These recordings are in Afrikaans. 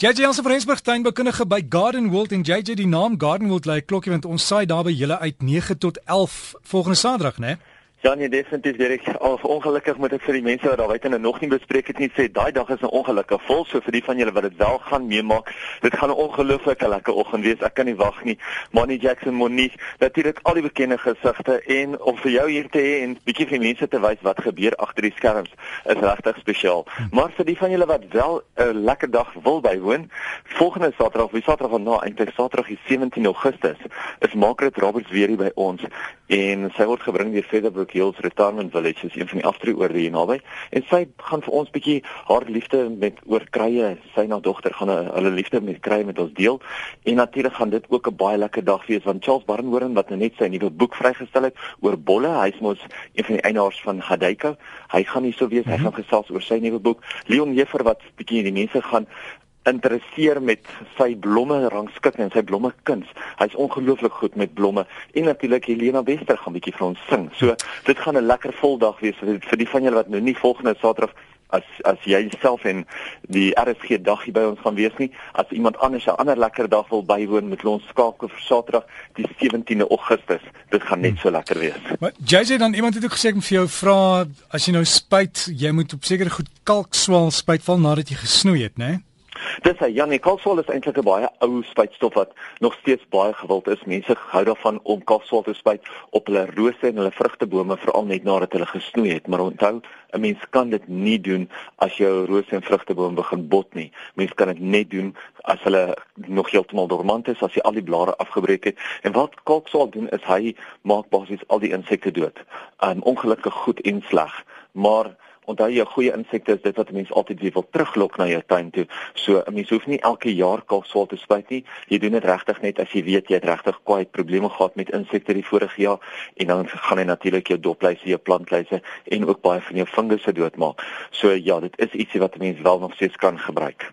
JJ Jansen van Rensburg tuinbekundige by Garden World en JJ die naam Garden World lê klokkie want ons saai daar by julle uit 9 tot 11 volgende Saterdag, né? Nee? Ja nee definitief weer ek al ongelukkig moet ek vir die mense wat daar buite nou nog nie bespreek het nie sê daai dag is 'n ongelukkige vol so vir die van julle wat dit wel gaan meemaak dit gaan 'n ongelooflike lekker oggend wees ek kan nie wag nie. Money Jackson Monique natuurlik al die bekende gesigte en om vir jou hier te hê en bietjie vir mense te wys wat gebeur agter die skerms is regtig spesiaal. Maar vir die van julle wat wel 'n lekker dag wil bywoon volgende Saterdag wie Saterdag van nou eintlik Saterdag die 17 Augustus is Margaret Roberts weer hier by ons en sy word gebring deur Featherbrook Brook Hills Retirement Village is een van die aftreeoorde hier naby. En sy gaan vir ons bietjie haar liefde met oor krye sy na dogter gaan hulle liefde met krye met ons deel. En natuurlik gaan dit ook 'n baie lekker dag wees want Charles Barnhoorn wat nou net sy nuwe boek vrygestel het oor bolle hy's mos een van die eienaars van Gadeiko hy gaan hier sou wees hy mhm. gaan gesels oor sy nuwe boek. Leon Jefer wat bietjie die mense gaan interesseer met sy blomme rangskik en sy blomme kuns. Hy's ongelooflik goed met blomme en natuurlik Helena Wester gaan bietjie vir ons sing. So dit gaan 'n lekker vol dag wees vir, die van julle wat nou nie volgende Saterdag as as jy self en die RSG dag hier by ons gaan wees nie, as iemand anders 'n ander lekker dag wil bywoon met ons skakel vir Saterdag die 17de Augustus. Dit gaan net so lekker wees. Maar JJ dan iemand het ook gesê ek moet vir jou vra as jy nou spuit, jy moet op sekere goed kalkswaal spuit val nadat jy gesnoei het, né? Nee? Dis hy Janie kalkswol is eintlik 'n baie ou spuitstof wat nog steeds baie gewild is. Mense hou daarvan om kalkswol te spuit op hulle rose en hulle vrugtebome veral net nadat hulle gesnoei het. Maar onthou, 'n mens kan dit nie doen as jou rose en vrugteboom begin bot nie. Mens kan dit net doen as hulle nog heeltemal dormant is, as jy al die blare afgebreek het. En wat kalkswol doen is hy maak basies al die insekte dood. Um ongelukkig goed en sleg. Maar Onthou jy goeie insekte is dit wat mense altyd weer wil teruglok na jou tuin toe. So 'n mens hoef nie elke jaar kalkswaal te spuit nie. Jy doen dit regtig net as jy weet jy het regtig kwai probleme gehad met insekte die vorige jaar en dan gaan hy natuurlik jou dopluise, jou plantluise en ook baie van jou fungusse doodmaak. So ja, dit is ietsie wat 'n mens wel nog steeds kan gebruik.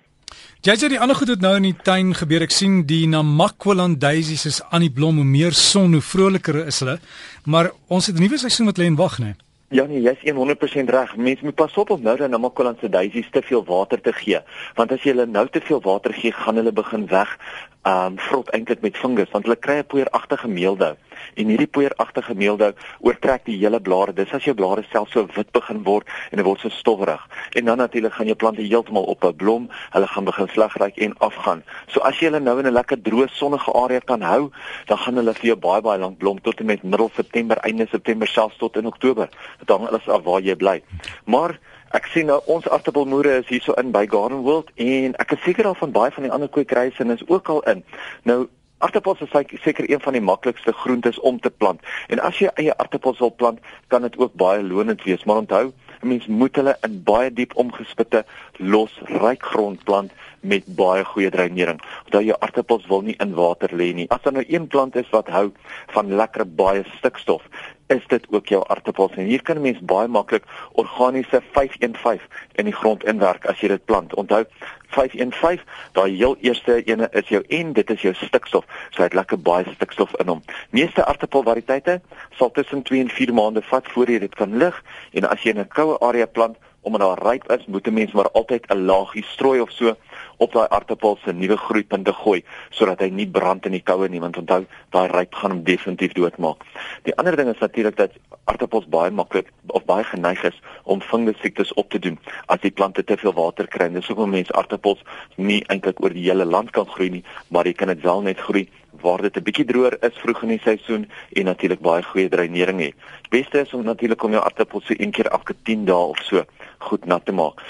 Jy sê die ander goed wat nou in die tuin gebeur, ek sien die Namakwaland daisies is aan die blom, hoe meer son, hoe vroliker is hulle. Maar ons het 'n nuwe seisoen wat lê en wag, né? Ja nee, jy's 100% reg. Mense moet pas op om nou dan Namakoland se daisies te veel water te gee, want as jy hulle nou te veel water gee, gaan hulle begin weg um vrot eintlik met fungus want hulle kry 'n poeieragtige meeldou en hierdie poeieragtige meeldou oortrek die hele blare. Dis as jou blare self so wit begin word en dit word so stowwerig. En dan natuurlik gaan jou plante heeltemal op 'n blom. Hulle gaan begin slagryk en afgaan. So as jy hulle nou in 'n lekker droë sonnige area kan hou dan gaan hulle vir jou baie baie lank blom tot en met middel September einde September selfs tot in Oktober. Dit hang alles af waar jy bly. Maar Ek sien nou ons aartappelmoere is hierso in by Garden World en ek is seker al van baie van die ander kweekrye is ook al in. Nou aartappels is seker een van die maklikste groentes om te plant. En as jy eie aartappels wil plant, kan dit ook baie lonend wees, maar onthou, 'n mens moet hulle in baie diep omgespitte los ryk grond plant met baie goeie dreinering. Onthou jou aartappels wil nie in water lê nie. As daar nou een plant is wat hou van lekker baie stikstof, is dit ook jou aartappels en hier kan 'n mens baie maklik organiese 515 in die grond inwerk as jy dit plant. Onthou 515, daai heel eerste ene is jou en dit is jou stikstof. So hy het lekker baie stikstof in hom. Meeste aartappelvariëteite sal tussen 2 en 4 maande vat voor jy dit kan lig en as jy in 'n koue area plant omdat daar ryp is, moet 'n mens maar altyd 'n laagie strooi of so op daai aartappel se nuwe groeipunte gooi sodat hy nie brand in die koue nie want onthou daai ryp gaan hom definitief doodmaak. Die ander ding is natuurlik dat aartappels baie maklik of baie geneig is om fungussiektes op te doen as die plante te veel water kry. Dis hoekom mense aartappels nie eintlik oor die hele land kan groei nie, maar jy kan dit wel net groei waar dit 'n bietjie droër is vroeg in die seisoen en natuurlik baie goeie dreinering het. Beste is om natuurlik om jou aartappels so een keer elke 10 dae of so goed nat te maak.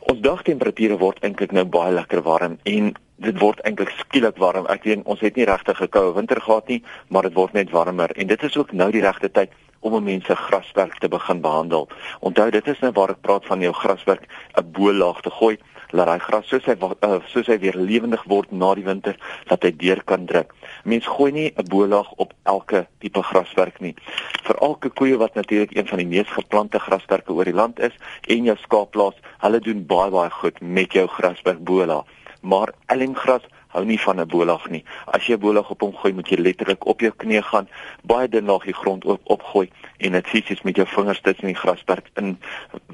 Ons dagtemperature word eintlik nou baie lekker warm en dit word eintlik skielik warm. Ek weet ons het nie regtig 'n koue winter gehad nie, maar dit word net warmer en dit is ook nou die regte tyd om 'n mens se graswerk te begin behandel. Onthou dit is nou waar ek praat van jou graswerk 'n bo-laag te gooi laat daai gras soos hy uh, soos hy weer lewendig word na die winter dat hy deur kan druk. Mens gooi nie 'n bolaag op elke tipe graswerk nie. Vir elke koeie wat natuurlik een van die mees geplante graswerke oor die land is en jou skaapplaas, hulle doen baie baie goed met jou graswerk bolaag. Maar elmgras hou nie van 'n bolaag nie. As jy 'n bolaag op hom gooi, moet jy letterlik op jou knie gaan, baie dun laag die grond op opgooi en dit fisies met jou vingers tussen die grasperk in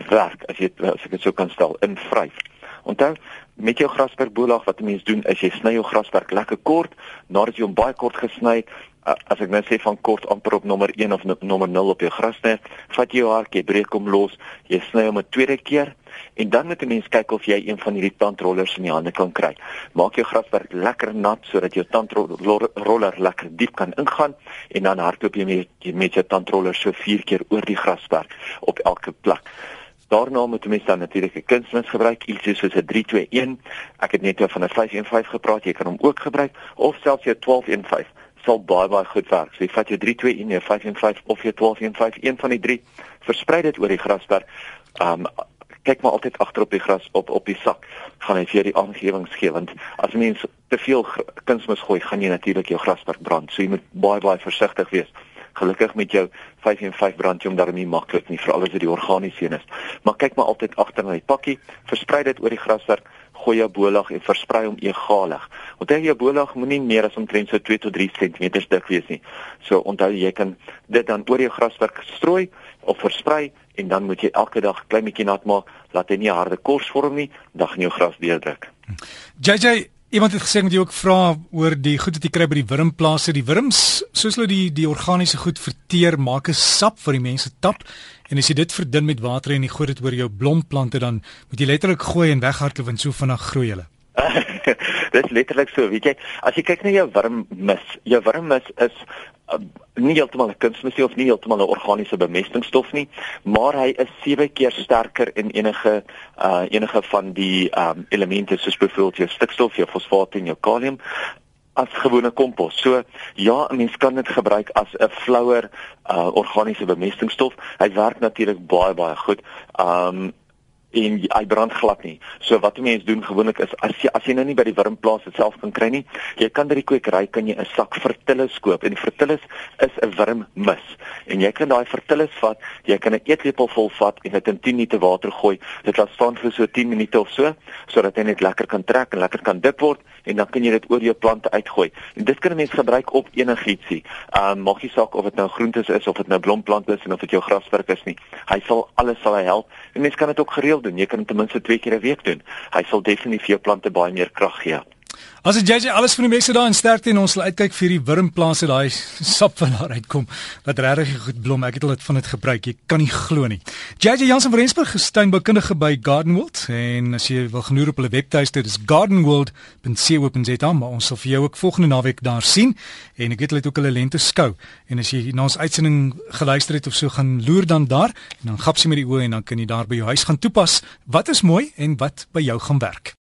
werk as jy as ek dit sou kan stel, in vryf. Onthou, met jou grasperkbolag wat 'n mens doen is jy sny jou grasperk lekker kort nadat jy hom baie kort gesny het as ek nou sê van kort amper op nommer 1 of nommer 0 op jou grasnet vat jy jou hartjie breek hom los jy sny hom 'n tweede keer en dan moet 'n mens kyk of jy een van hierdie tandrollers in die hande kan kry. Maak jou grasperk lekker nat sodat jou tandroller lekker diep kan ingaan en dan hardloop jy met, met jou tandroller so 4 keer oor die grasperk op elke plek Daarna moet jy dan natuurlik 'n kunsmis gebruik, iets soos 'n 321. Ek het net oor van 'n 515 gepraat, jy kan hom ook gebruik of selfs jou 1215 sal baie baie goed werk. So jy vat jou 321, jou 515 of jou 1215, een van die drie, versprei dit oor die grasperk. Um kyk maar altyd agter op die gras op op die sak gaan hy vir die aangewings gee want as mense te veel kunsmis gooi gaan jy natuurlik jou grasperk brand so jy moet baie baie versigtig wees gelukkig met jou 5 en 5 brand jy om daarmee maklik nie veral as dit die organiese een is. Maar kyk maar altyd agter na die pakkie, versprei dit oor die graswerk, gooi jou bolag en versprei hom egalig. Onthou jou bolag moenie meer as omtrent so 2 tot 3 cm dik wees nie. So onthou jy kan dit dan oor jou graswerk strooi of versprei en dan moet jy elke dag klein bietjie nat maak, laat hy nie harde kors vorm nie, dan gaan jou gras deurdruk. JJ Iemand het gesê moet jy ook vra oor die goed wat jy kry by die wurmplase. Die wurms, soos hulle die die organiese goed verteer, maak 'n sap vir die mense tap. En as jy dit verdun met water en jy gooi dit oor jou blomplante dan moet jy letterlik gooi en weghardloop want so vinnig groei hulle. Dit is letterlik so, weet jy. As jy kyk na jou wurmmis, jou wurmmis is uh, nie heeltemal 'n kunsmis of nie heeltemal 'n organiese bemestingsstof nie, maar hy is sewe keer sterker in enige uh enige van die um elemente soos byvoorbeeld jou stikstof, jou fosfaat en jou kalium as gewone kompos. So ja, 'n mens kan dit gebruik as 'n flouer uh organiese bemestingsstof. Hy werk natuurlik baie baie goed. Um en hy brand glad nie. So wat 'n mens doen gewoonlik is as jy as jy nou nie by die wurmplaas self kan kry nie, jy kan by die kwekery kan jy 'n sak fertillis koop en die fertillis is 'n wurmmis. En jy kan daai fertillis vat, jy kan 'n eetlepel vol vat en dit in 10 minute water gooi. Dit laat staan vir so 10 minute of so sodat hy net lekker kan trek en lekker kan dik word en dan kan jy dit oor jou plante uitgooi. En dit kan 'n mens gebruik op enigietsie. Ehm um, maak nie saak of dit nou groentes is of dit nou blomplante is en of dit jou graswerk is nie. Hy sal alles sal hy help. En mens kan dit ook gereeld doen. Jy kan ten minste 2 keer 'n week doen. Hy sal definitief vir jou plante baie meer krag gee. As dit JJ alles van die mense daar in sterkte en ons sal uitkyk vir die wurmplase daai sap van daar uitkom wat regtig goed blom. Ek het al dit van dit gebruik. Jy kan nie glo nie. JJ Jansen van Rensburg gestuinboukundige by Gardenwold en as jy wil genoer op hulle webtuiste dis gardenwold.co.za maar ons sal vir jou ook volgende naweek daar sien en ek weet hulle het ook hulle lente skou en as jy na ons uitsending geluister het of so gaan loer dan daar en dan gapsie met die oë en dan kan jy daar by jou huis gaan toepas wat is mooi en wat by jou gaan werk.